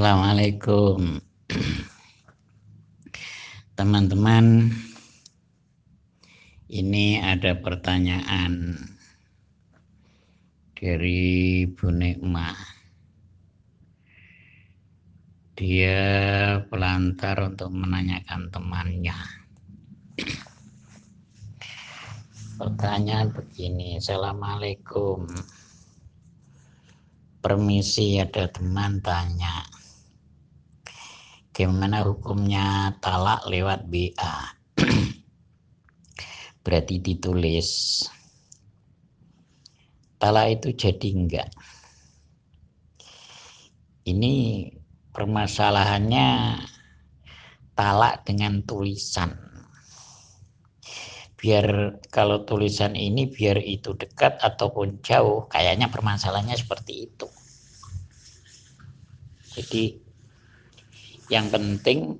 Assalamualaikum. Teman-teman ini ada pertanyaan dari Bu Nikmah dia pelantar untuk menanyakan temannya. Pertanyaan begini Assalamualaikum. Permisi ada teman tanya Gimana hukumnya talak lewat BA? Berarti ditulis. Talak itu jadi enggak. Ini permasalahannya talak dengan tulisan. Biar kalau tulisan ini biar itu dekat ataupun jauh, kayaknya permasalahannya seperti itu. Jadi yang penting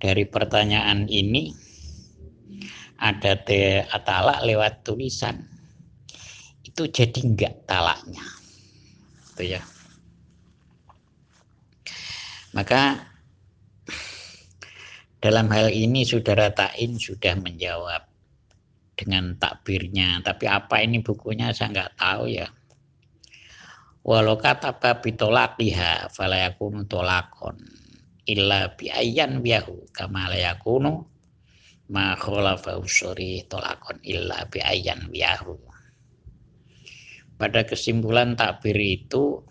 dari pertanyaan ini ada te talak lewat tulisan. Itu jadi enggak talaknya. Itu ya. Maka dalam hal ini saudara Tain sudah menjawab dengan takbirnya. Tapi apa ini bukunya? Saya nggak tahu ya walau kata bitolaqiha falayakunu tolakon. Illa biayan biahu kama layakunu ma khalafa usuri tolakon. Illa biayan biahu. Pada kesimpulan takbir itu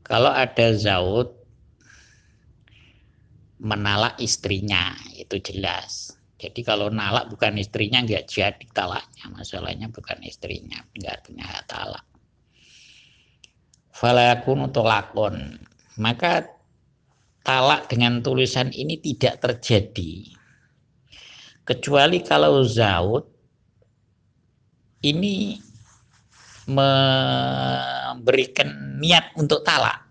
kalau ada zaud menalak istrinya itu jelas. Jadi kalau nalak bukan istrinya nggak jadi talaknya. Masalahnya bukan istrinya nggak punya talak falakun lakon maka talak dengan tulisan ini tidak terjadi. Kecuali kalau zaud ini memberikan niat untuk talak.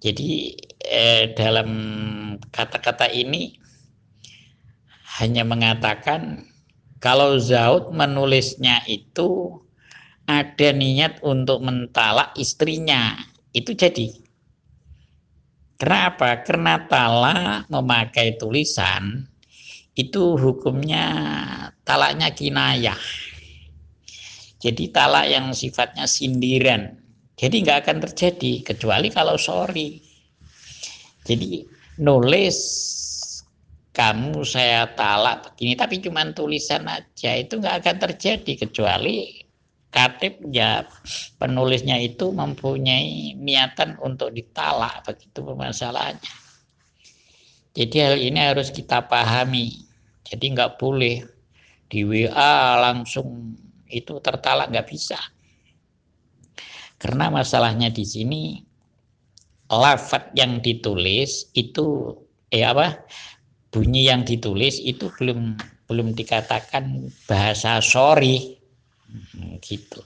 Jadi eh, dalam kata-kata ini hanya mengatakan kalau Zaud menulisnya itu ada niat untuk mentalak istrinya. Itu jadi. Kenapa karena talak memakai tulisan itu hukumnya talaknya kinayah. Jadi talak yang sifatnya sindiran. Jadi nggak akan terjadi kecuali kalau sorry. Jadi nulis kamu saya talak begini tapi cuma tulisan aja itu nggak akan terjadi kecuali katibnya penulisnya itu mempunyai niatan untuk ditalak begitu permasalahannya. Jadi hal ini harus kita pahami. Jadi nggak boleh di WA langsung itu tertalak nggak bisa. Karena masalahnya di sini lafat yang ditulis itu eh apa bunyi yang ditulis itu belum belum dikatakan bahasa sorry gitu.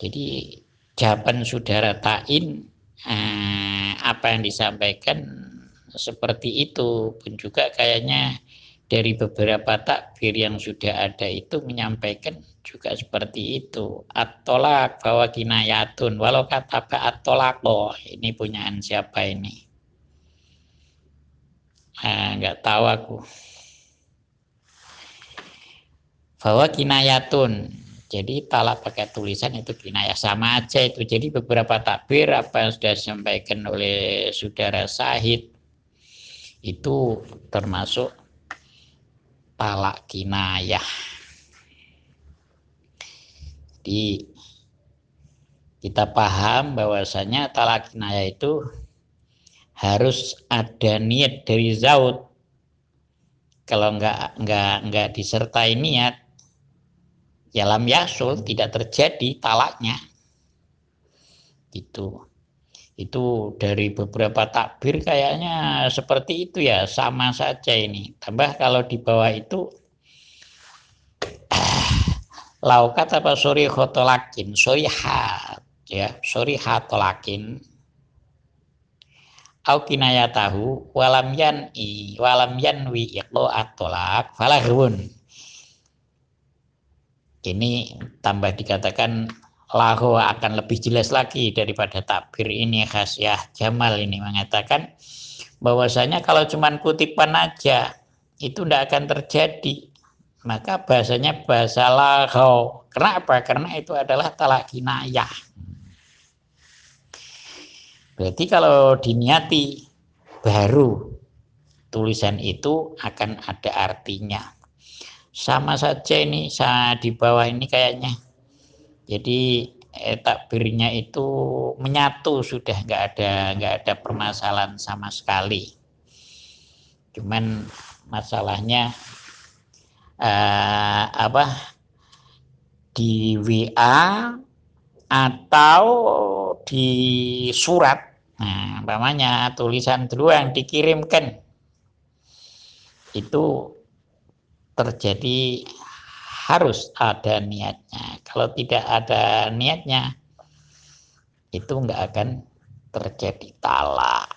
Jadi jawaban saudara Tain eh, apa yang disampaikan seperti itu. Pun juga kayaknya dari beberapa takbir yang sudah ada itu menyampaikan juga seperti itu. Atolak bahwa kinayatun. Walau kata atolako ini punyaan siapa ini? Eh, nggak tahu aku bahwa kinayatun. Jadi talak pakai tulisan itu kinayah. Sama aja itu. Jadi beberapa takbir apa yang sudah disampaikan oleh saudara Sahid itu termasuk talak kinayah. Jadi kita paham bahwasanya talak kinayah itu harus ada niat dari zaud kalau enggak enggak enggak disertai niat ya lam yasul tidak terjadi talaknya. Itu itu dari beberapa takbir kayaknya seperti itu ya sama saja ini. Tambah kalau di bawah itu laukat apa sorry khotolakin sorry hat ya sorry hatolakin au tahu walam yan i walam yan wi iqlo atolak falahun ini tambah dikatakan lahu akan lebih jelas lagi daripada takbir ini khasiah Jamal ini mengatakan bahwasanya kalau cuman kutipan aja itu tidak akan terjadi. Maka bahasanya bahasa lahu kenapa? Karena itu adalah talak kinayah berarti kalau diniati baru tulisan itu akan ada artinya sama saja ini saya di bawah ini kayaknya. Jadi eh, takbirnya itu menyatu sudah nggak ada nggak ada permasalahan sama sekali. Cuman masalahnya eh, apa di WA atau di surat. Nah umpamanya tulisan dulu yang dikirimkan. Itu terjadi harus ada niatnya. Kalau tidak ada niatnya, itu nggak akan terjadi talak.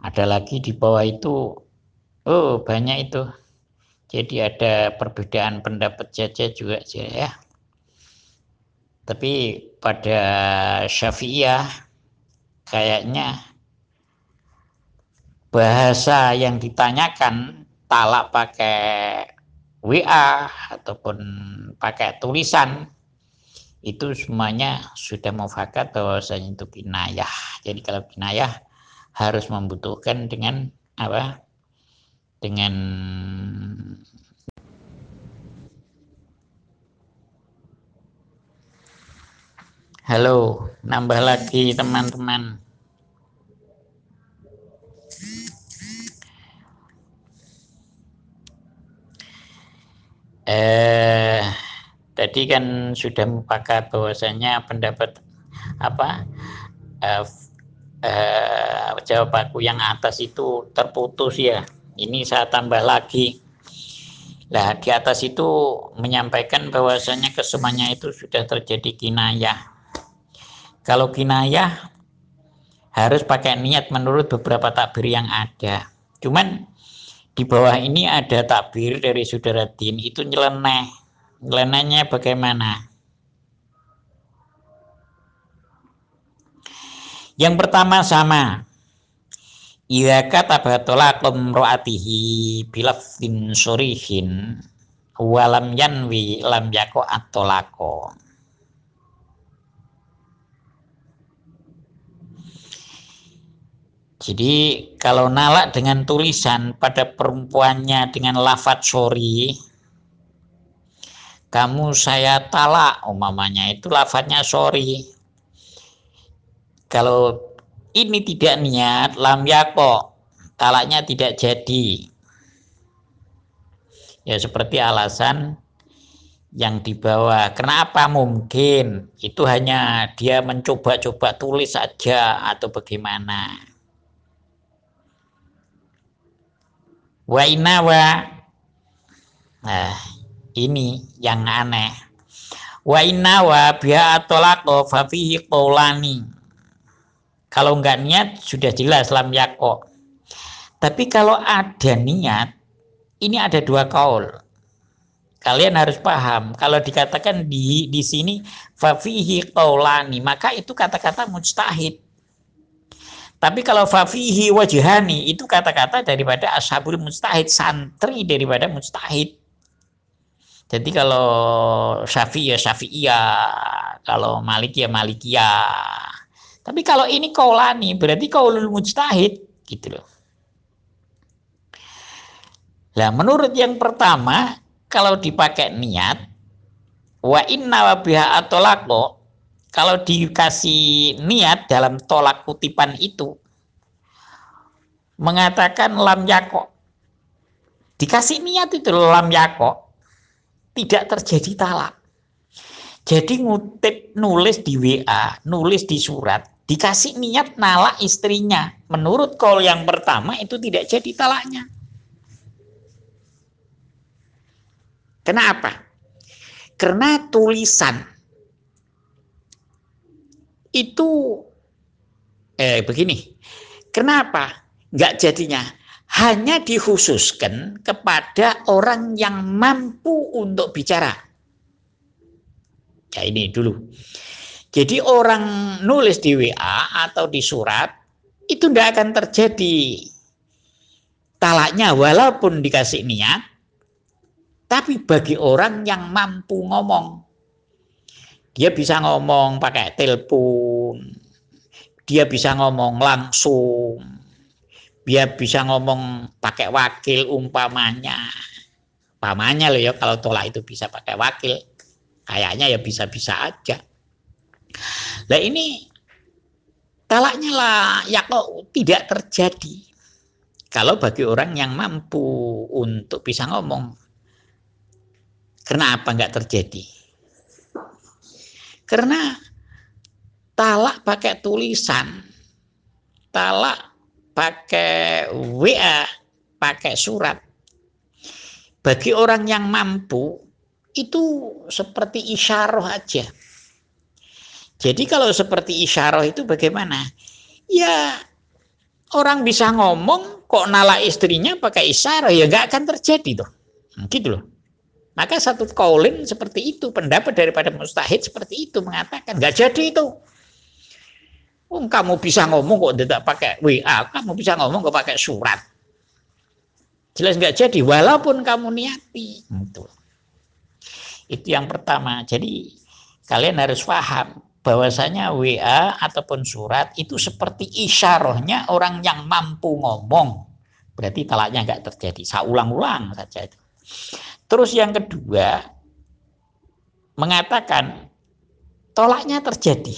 Ada lagi di bawah itu, oh banyak itu. Jadi ada perbedaan pendapat saja juga ya. Tapi pada Syafi'iyah kayaknya bahasa yang ditanyakan talak pakai WA ataupun pakai tulisan itu semuanya sudah mufakat bahwasanya itu kinayah. Jadi kalau kinayah harus membutuhkan dengan apa? Dengan Halo, nambah lagi teman-teman. Eh, tadi kan sudah mufakat bahwasanya pendapat apa eh, eh, jawab aku yang atas itu terputus ya. Ini saya tambah lagi. Lah di atas itu menyampaikan bahwasanya kesemuanya itu sudah terjadi kinayah. Kalau kinayah harus pakai niat menurut beberapa takbir yang ada. Cuman di bawah ini ada takbir dari saudara Din itu nyeleneh. Nyelenehnya bagaimana? Yang pertama sama. Ida kata batolakum ro'atihi bilafin surihin walam yanwi lam yako atolako. Jadi kalau nalak dengan tulisan pada perempuannya dengan lafat sorry, kamu saya talak umamanya itu lafadznya sorry. Kalau ini tidak niat, lam yako, talaknya tidak jadi. Ya seperti alasan yang dibawa. Kenapa mungkin itu hanya dia mencoba-coba tulis saja atau bagaimana? Wa inawa Nah, ini yang aneh. Wa inawa biha atolako fafihi qawlani. Kalau enggak niat sudah jelas lam yako. Tapi kalau ada niat, ini ada dua kaul. Kalian harus paham. Kalau dikatakan di di sini fafihi qawlani, maka itu kata-kata mustahid. Tapi kalau fafihi wajhani itu kata-kata daripada ashabul mustahid, santri daripada mustahid. Jadi kalau syafi ya syafi'iyah, kalau malik ya malikiyah. Tapi kalau ini kaulani berarti kaulul mujtahid gitu loh. Nah, menurut yang pertama kalau dipakai niat wa inna wa biha atolako kalau dikasih niat dalam tolak kutipan itu mengatakan lam yako dikasih niat itu lam yako tidak terjadi talak. Jadi ngutip nulis di WA nulis di surat dikasih niat nalak istrinya. Menurut kol yang pertama itu tidak jadi talaknya. Kenapa? Karena tulisan itu eh begini. Kenapa nggak jadinya? Hanya dikhususkan kepada orang yang mampu untuk bicara. Ya ini dulu. Jadi orang nulis di WA atau di surat itu tidak akan terjadi talaknya walaupun dikasih niat, tapi bagi orang yang mampu ngomong, dia bisa ngomong pakai telepon, dia bisa ngomong langsung, dia bisa ngomong pakai wakil umpamanya. Umpamanya loh ya kalau tolak itu bisa pakai wakil, kayaknya ya bisa-bisa aja. Nah ini talaknya lah ya kok tidak terjadi. Kalau bagi orang yang mampu untuk bisa ngomong, kenapa nggak terjadi? Karena talak pakai tulisan, talak pakai WA, pakai surat. Bagi orang yang mampu, itu seperti isyarah aja jadi kalau seperti isyarah itu bagaimana? Ya orang bisa ngomong kok nala istrinya pakai isyarah ya nggak akan terjadi tuh. Gitu loh. Maka satu kaulin seperti itu, pendapat daripada mustahid seperti itu mengatakan nggak jadi itu. Oh, kamu bisa ngomong kok tidak pakai WA, kamu bisa ngomong kok pakai surat. Jelas nggak jadi, walaupun kamu niati. Itu. Itu yang pertama. Jadi kalian harus paham bahwasanya WA ataupun surat itu seperti isyarahnya orang yang mampu ngomong. Berarti talaknya nggak terjadi. Saya ulang-ulang saja itu. Terus yang kedua, mengatakan tolaknya terjadi.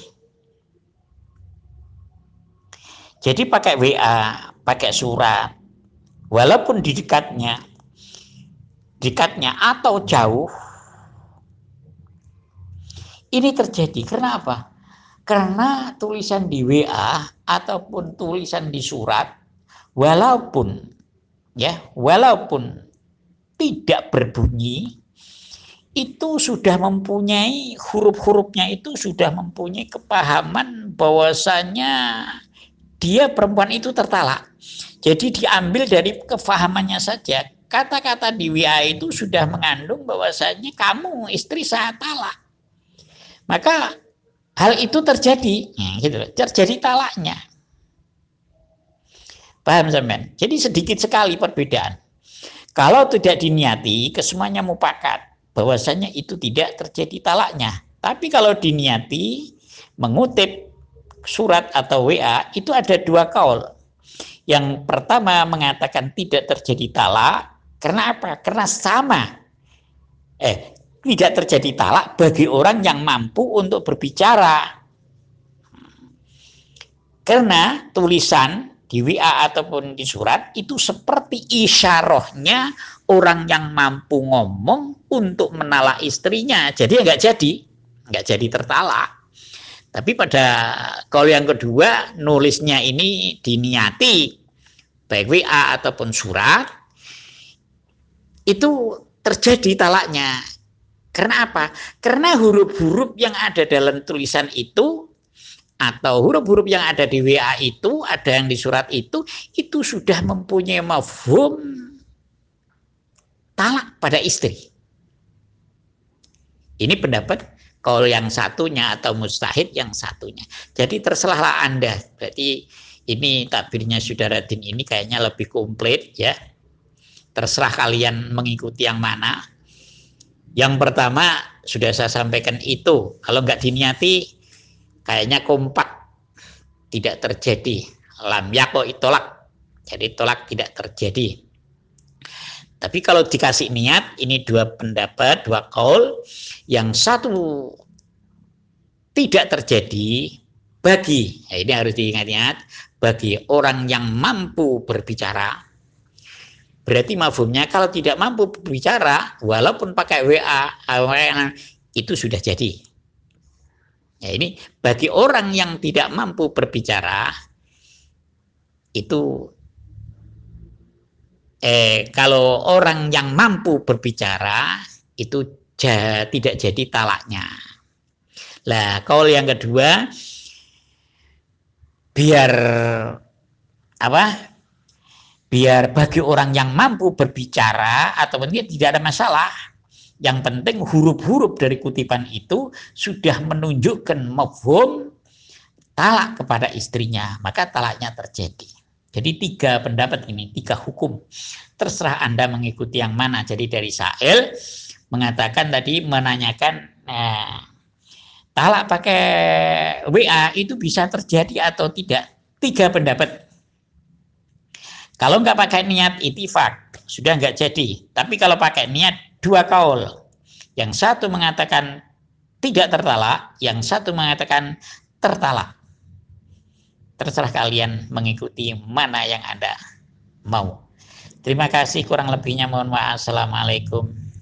Jadi pakai WA, pakai surat, walaupun di dekatnya, dekatnya atau jauh, ini terjadi karena apa? Karena tulisan di WA ataupun tulisan di surat walaupun ya, walaupun tidak berbunyi itu sudah mempunyai huruf-hurufnya itu sudah mempunyai kepahaman bahwasanya dia perempuan itu tertalak. Jadi diambil dari kefahamannya saja. Kata-kata di WA itu sudah mengandung bahwasanya kamu istri saya talak. Maka hal itu terjadi, hmm, gitu, terjadi talaknya. Paham sampean? Jadi sedikit sekali perbedaan. Kalau tidak diniati, kesemuanya mupakat bahwasanya itu tidak terjadi talaknya. Tapi kalau diniati mengutip surat atau WA itu ada dua kaul. Yang pertama mengatakan tidak terjadi talak karena apa? Karena sama. Eh, tidak terjadi talak bagi orang yang mampu untuk berbicara. Karena tulisan di WA ataupun di surat itu seperti isyarahnya orang yang mampu ngomong untuk menala istrinya. Jadi nggak jadi, nggak jadi tertalak. Tapi pada kalau yang kedua nulisnya ini diniati baik WA ataupun surat itu terjadi talaknya karena apa? Karena huruf-huruf yang ada dalam tulisan itu atau huruf-huruf yang ada di WA itu, ada yang di surat itu, itu sudah mempunyai mafhum talak pada istri. Ini pendapat kalau yang satunya atau mustahid yang satunya. Jadi terselahlah Anda. Berarti ini takbirnya saudara Din ini kayaknya lebih komplit ya. Terserah kalian mengikuti yang mana yang pertama sudah saya sampaikan itu. Kalau nggak diniati, kayaknya kompak tidak terjadi. Lam yako itolak. Jadi tolak tidak terjadi. Tapi kalau dikasih niat, ini dua pendapat, dua kaul. Yang satu tidak terjadi bagi, ya ini harus diingat-ingat, bagi orang yang mampu berbicara, Berarti mafhumnya kalau tidak mampu berbicara, walaupun pakai WA, itu sudah jadi. Ya ini bagi orang yang tidak mampu berbicara, itu eh, kalau orang yang mampu berbicara itu ja, tidak jadi talaknya. Lah, kalau yang kedua biar apa? biar bagi orang yang mampu berbicara atau dia tidak ada masalah Yang penting huruf-huruf dari kutipan itu sudah menunjukkan mafhum talak kepada istrinya, maka talaknya terjadi. Jadi tiga pendapat ini, tiga hukum. Terserah Anda mengikuti yang mana. Jadi dari Sa'il mengatakan tadi menanyakan nah, talak pakai WA itu bisa terjadi atau tidak. Tiga pendapat. Kalau nggak pakai niat itifak, sudah nggak jadi. Tapi kalau pakai niat dua kaul. Yang satu mengatakan tidak tertalak, yang satu mengatakan tertalak. Terserah kalian mengikuti mana yang Anda mau. Terima kasih kurang lebihnya mohon maaf. Assalamualaikum.